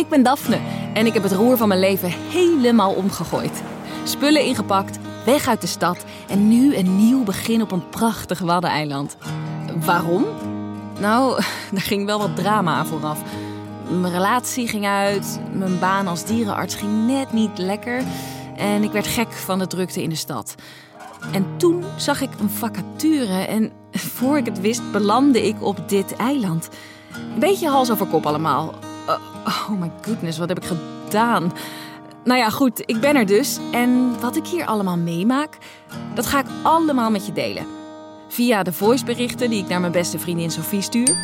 Ik ben Daphne en ik heb het roer van mijn leven helemaal omgegooid. Spullen ingepakt, weg uit de stad en nu een nieuw begin op een prachtig waddeneiland. Waarom? Nou, er ging wel wat drama vooraf. Mijn relatie ging uit, mijn baan als dierenarts ging net niet lekker en ik werd gek van de drukte in de stad. En toen zag ik een vacature en voor ik het wist belandde ik op dit eiland. Een beetje hals over kop allemaal. Uh, oh my goodness, wat heb ik gedaan? Nou ja, goed, ik ben er dus. En wat ik hier allemaal meemaak, dat ga ik allemaal met je delen. Via de voiceberichten die ik naar mijn beste vriendin Sophie stuur.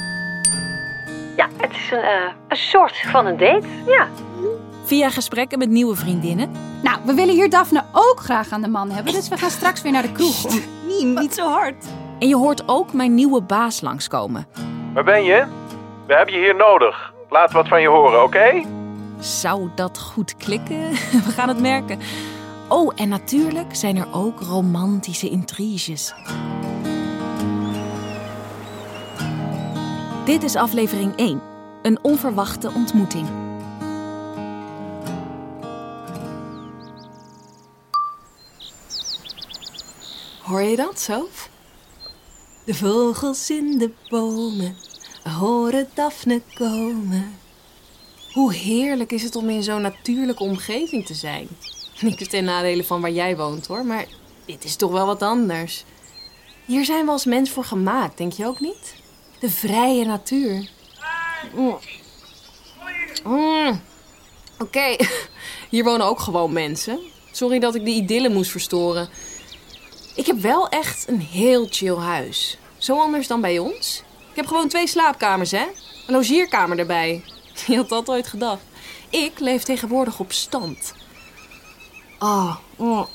Ja, het is een, uh, een soort van een date, ja. Via gesprekken met nieuwe vriendinnen. Nou, we willen hier Daphne ook graag aan de man hebben, dus we gaan straks weer naar de kroeg. Om... Nee, niet zo hard. En je hoort ook mijn nieuwe baas langskomen. Waar ben je? We hebben je hier nodig. Laat wat van je horen, oké? Zou dat goed klikken? We gaan het merken. Oh, en natuurlijk zijn er ook romantische intriges. Dit is aflevering 1. Een onverwachte ontmoeting. Hoor je dat, Sof? De vogels in de bomen horen Daphne komen. Hoe heerlijk is het om in zo'n natuurlijke omgeving te zijn. Niks ten nadele van waar jij woont hoor, maar dit is toch wel wat anders. Hier zijn we als mens voor gemaakt, denk je ook niet? De vrije natuur. Mm. Mm. Oké, hier wonen ook gewoon mensen. Sorry dat ik de idylle moest verstoren. Ik heb wel echt een heel chill huis. Zo anders dan bij ons. Ik heb gewoon twee slaapkamers, hè? Een logeerkamer erbij. Wie had dat ooit gedacht? Ik leef tegenwoordig op stand. Oh, oh.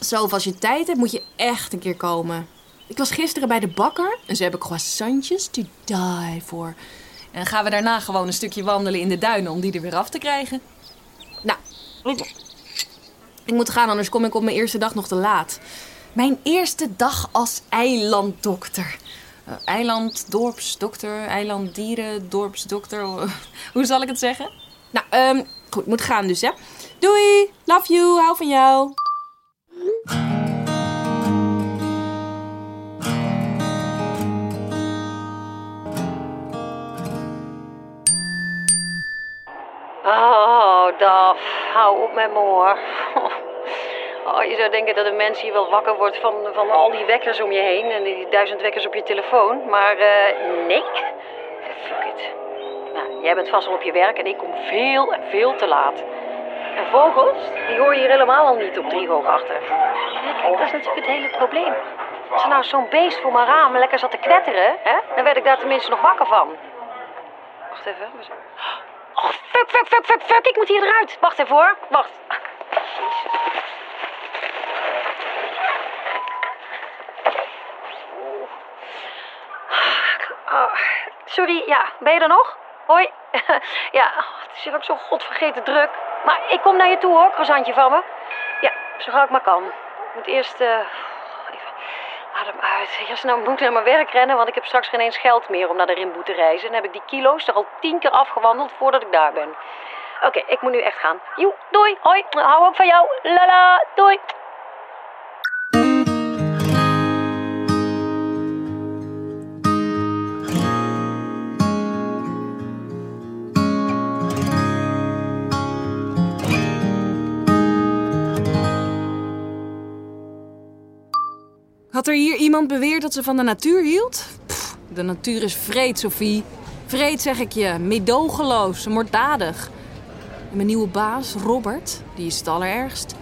Zo, als je tijd hebt, moet je echt een keer komen. Ik was gisteren bij de bakker en ze hebben croissantjes to die voor. En gaan we daarna gewoon een stukje wandelen in de duinen om die er weer af te krijgen. Nou, ik moet gaan, anders kom ik op mijn eerste dag nog te laat. Mijn eerste dag als eilanddokter. Uh, eiland, dorpsdokter, eiland, dieren, dorpsdokter. Hoe zal ik het zeggen? Nou, um, goed, moet gaan dus, hè. Doei, love you, hou van jou. Oh, Daf, hou op met me. Oh, je zou denken dat een mens hier wel wakker wordt van, van al die wekkers om je heen en die duizend wekkers op je telefoon. Maar uh, nee, fuck it. Nou, jij bent vast al op je werk en ik kom veel en veel te laat. En vogels, die hoor je hier helemaal al niet op drie hoog achter. kijk, dat is natuurlijk het hele probleem. Als er nou zo'n beest voor mijn raam lekker zat te knetteren, hè, dan werd ik daar tenminste nog wakker van. Wacht even. Oh, fuck, fuck, fuck, fuck, fuck. Ik moet hier eruit. Wacht even hoor. Wacht. Oh, sorry, ja. Ben je er nog? Hoi. ja, het is hier ook zo godvergeten druk. Maar ik kom naar je toe hoor, croissantje van me. Ja, zo gauw ik maar kan. Ik moet eerst... Uh, even adem uit. Ja, nou moet naar mijn werk rennen, want ik heb straks geen eens geld meer om naar de Rimboe te reizen. En heb ik die kilo's er al tien keer afgewandeld voordat ik daar ben. Oké, ik moet nu echt gaan. Joe, doei, hoi, hou ook van jou. Lala, doei. Had er hier iemand beweerd dat ze van de natuur hield? De natuur is vreed, Sophie. Vreed, zeg ik je. Meedogenloos, moorddadig. Mijn nieuwe baas, Robert, die is het allerergst.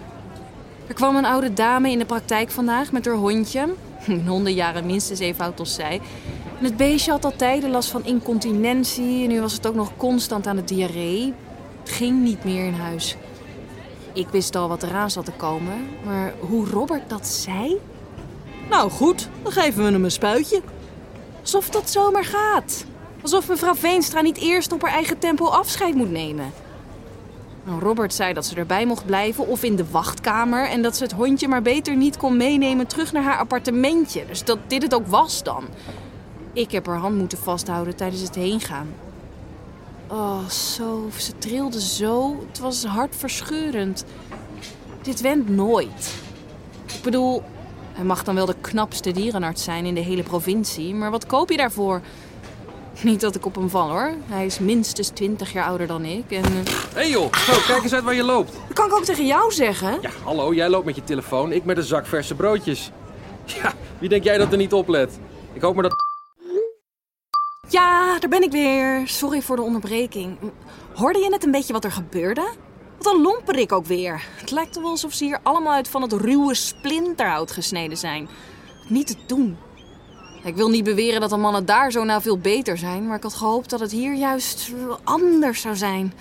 Er kwam een oude dame in de praktijk vandaag met haar hondje. Een hondenjaren minstens even oud als zij. En het beestje had al tijden last van incontinentie. En nu was het ook nog constant aan de diarree. Het ging niet meer in huis. Ik wist al wat eraan zat te komen. Maar hoe Robert dat zei... Nou goed, dan geven we hem een spuitje. Alsof dat zomaar gaat. Alsof mevrouw Veenstra niet eerst op haar eigen tempo afscheid moet nemen. Nou, Robert zei dat ze erbij mocht blijven of in de wachtkamer... en dat ze het hondje maar beter niet kon meenemen terug naar haar appartementje. Dus dat dit het ook was dan. Ik heb haar hand moeten vasthouden tijdens het heengaan. Oh, zo. Ze trilde zo. Het was hartverscheurend. Dit went nooit. Ik bedoel, hij mag dan wel de knapste dierenarts zijn in de hele provincie, maar wat koop je daarvoor? Niet dat ik op hem val hoor. Hij is minstens 20 jaar ouder dan ik. En. eh, Hé hey joh, zo, kijk eens uit waar je loopt. Dat kan ik ook tegen jou zeggen. Ja, hallo, jij loopt met je telefoon, ik met een zak verse broodjes. Ja, wie denk jij dat er niet oplet? Ik hoop maar dat... Ja, daar ben ik weer. Sorry voor de onderbreking. Hoorde je net een beetje wat er gebeurde? Wat een lomperik ook weer. Het lijkt wel alsof ze hier allemaal uit van het ruwe splinterhout gesneden zijn. Niet te doen. Ik wil niet beweren dat de mannen daar zo nou veel beter zijn, maar ik had gehoopt dat het hier juist anders zou zijn.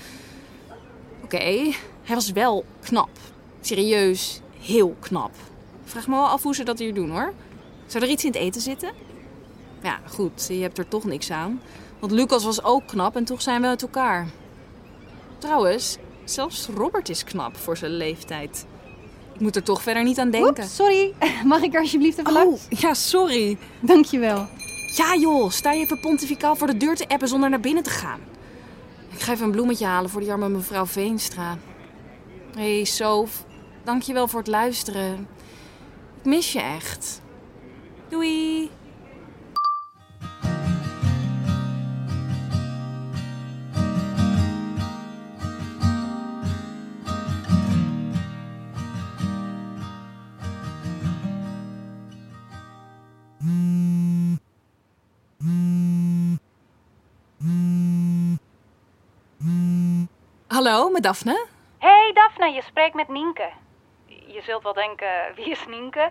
Oké, hij was wel knap. Serieus, heel knap. Vraag me wel af hoe ze dat hier doen hoor. Zou er iets in het eten zitten? Ja, goed, je hebt er toch niks aan. Want Lucas was ook knap en toch zijn we uit elkaar. Trouwens, zelfs Robert is knap voor zijn leeftijd. Ik moet er toch verder niet aan denken. Oeps, sorry. Mag ik er alsjeblieft even Oh, langs? ja, sorry. Dankjewel. Ja joh, sta je even pontificaal voor de deur te appen zonder naar binnen te gaan. Ik ga even een bloemetje halen voor die arme mevrouw Veenstra. Hé, hey, Sof. Dankjewel voor het luisteren. Ik mis je echt. Doei. Hallo, met Daphne. Hey Daphne, je spreekt met Nienke. Je zult wel denken, wie is Nienke?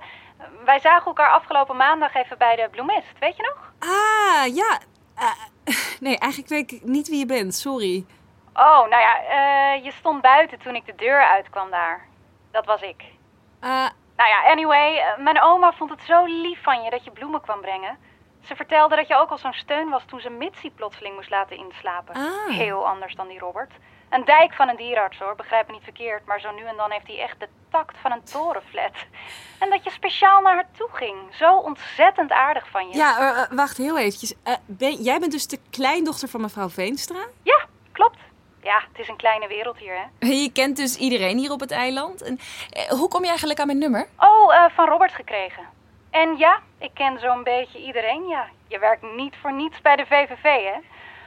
Wij zagen elkaar afgelopen maandag even bij de bloemist, weet je nog? Ah, ja. Eh, nee, eigenlijk weet ik niet wie je bent, sorry. Oh, nou ja, eh, je stond buiten toen ik de deur uitkwam daar. Dat was ik. Eh, Nou ja, anyway, mijn oma vond het zo lief van je dat je bloemen kwam brengen. Ze vertelde dat je ook al zo'n steun was toen ze Mitzi plotseling moest laten inslapen. Ah. Heel anders dan die Robert. Een dijk van een dierarts hoor, begrijp me niet verkeerd, maar zo nu en dan heeft hij echt de tact van een torenflat. En dat je speciaal naar haar toe ging. Zo ontzettend aardig van je. ja, eh, eh, wacht heel eventjes. Eh, ben, jij bent dus de kleindochter van mevrouw Veenstra? Ja, klopt. Ja, het is een kleine wereld hier, hè. Je kent dus iedereen hier op het eiland. En, hoe kom je eigenlijk aan mijn nummer? Oh, eh, van Robert gekregen. En ja, ik ken zo'n beetje iedereen, ja. Je werkt niet voor niets bij de VVV, hè.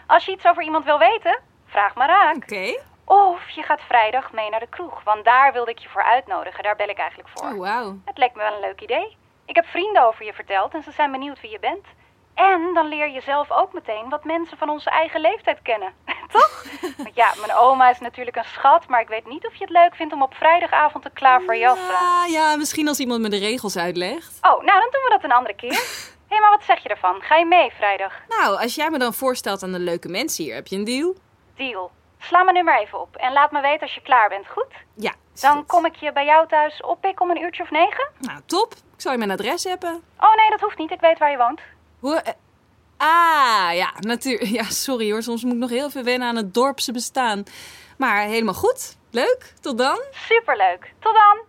Als je iets over iemand wil weten, vraag maar raak. Oké. Of je gaat vrijdag mee naar de kroeg, want daar wilde ik je voor uitnodigen. Daar bel ik eigenlijk voor. Oh, wauw. Het leek me wel een leuk idee. Ik heb vrienden over je verteld en ze zijn benieuwd wie je bent. En dan leer je zelf ook meteen wat mensen van onze eigen leeftijd kennen. Toch? Want ja, mijn oma is natuurlijk een schat, maar ik weet niet of je het leuk vindt om op vrijdagavond te klaverjassen. Ja, ja, misschien als iemand me de regels uitlegt. Oh, nou dan doen we dat een andere keer. Hé, hey, maar wat zeg je ervan? Ga je mee vrijdag? Nou, als jij me dan voorstelt aan de leuke mensen hier, heb je een deal? Deal. Sla mijn nummer even op en laat me weten als je klaar bent, goed? Ja. Dan goed. kom ik je bij jou thuis oppikken om een uurtje of negen? Nou, top. Ik zal je mijn adres hebben. Oh nee, dat hoeft niet. Ik weet waar je woont. Hoe... eh, ah, ja, natuurlijk. Ja, sorry hoor. Soms moet ik nog heel veel wennen aan het dorpse bestaan. Maar helemaal goed. Leuk. Tot dan. Superleuk. Tot dan.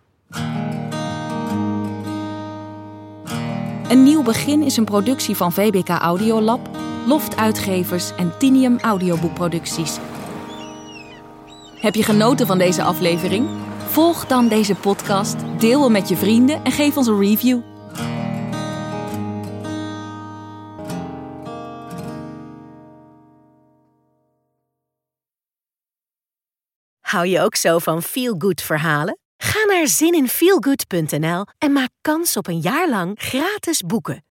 Een nieuw begin is een productie van VBK Audiolab, Loft Uitgevers en Tinium Audioboekproducties. Heb je genoten van deze aflevering? Volg dan deze podcast, deel hem met je vrienden en geef ons een review. Hou je ook zo van feel-good verhalen? Ga naar zininfeelgood.nl en maak kans op een jaar lang gratis boeken.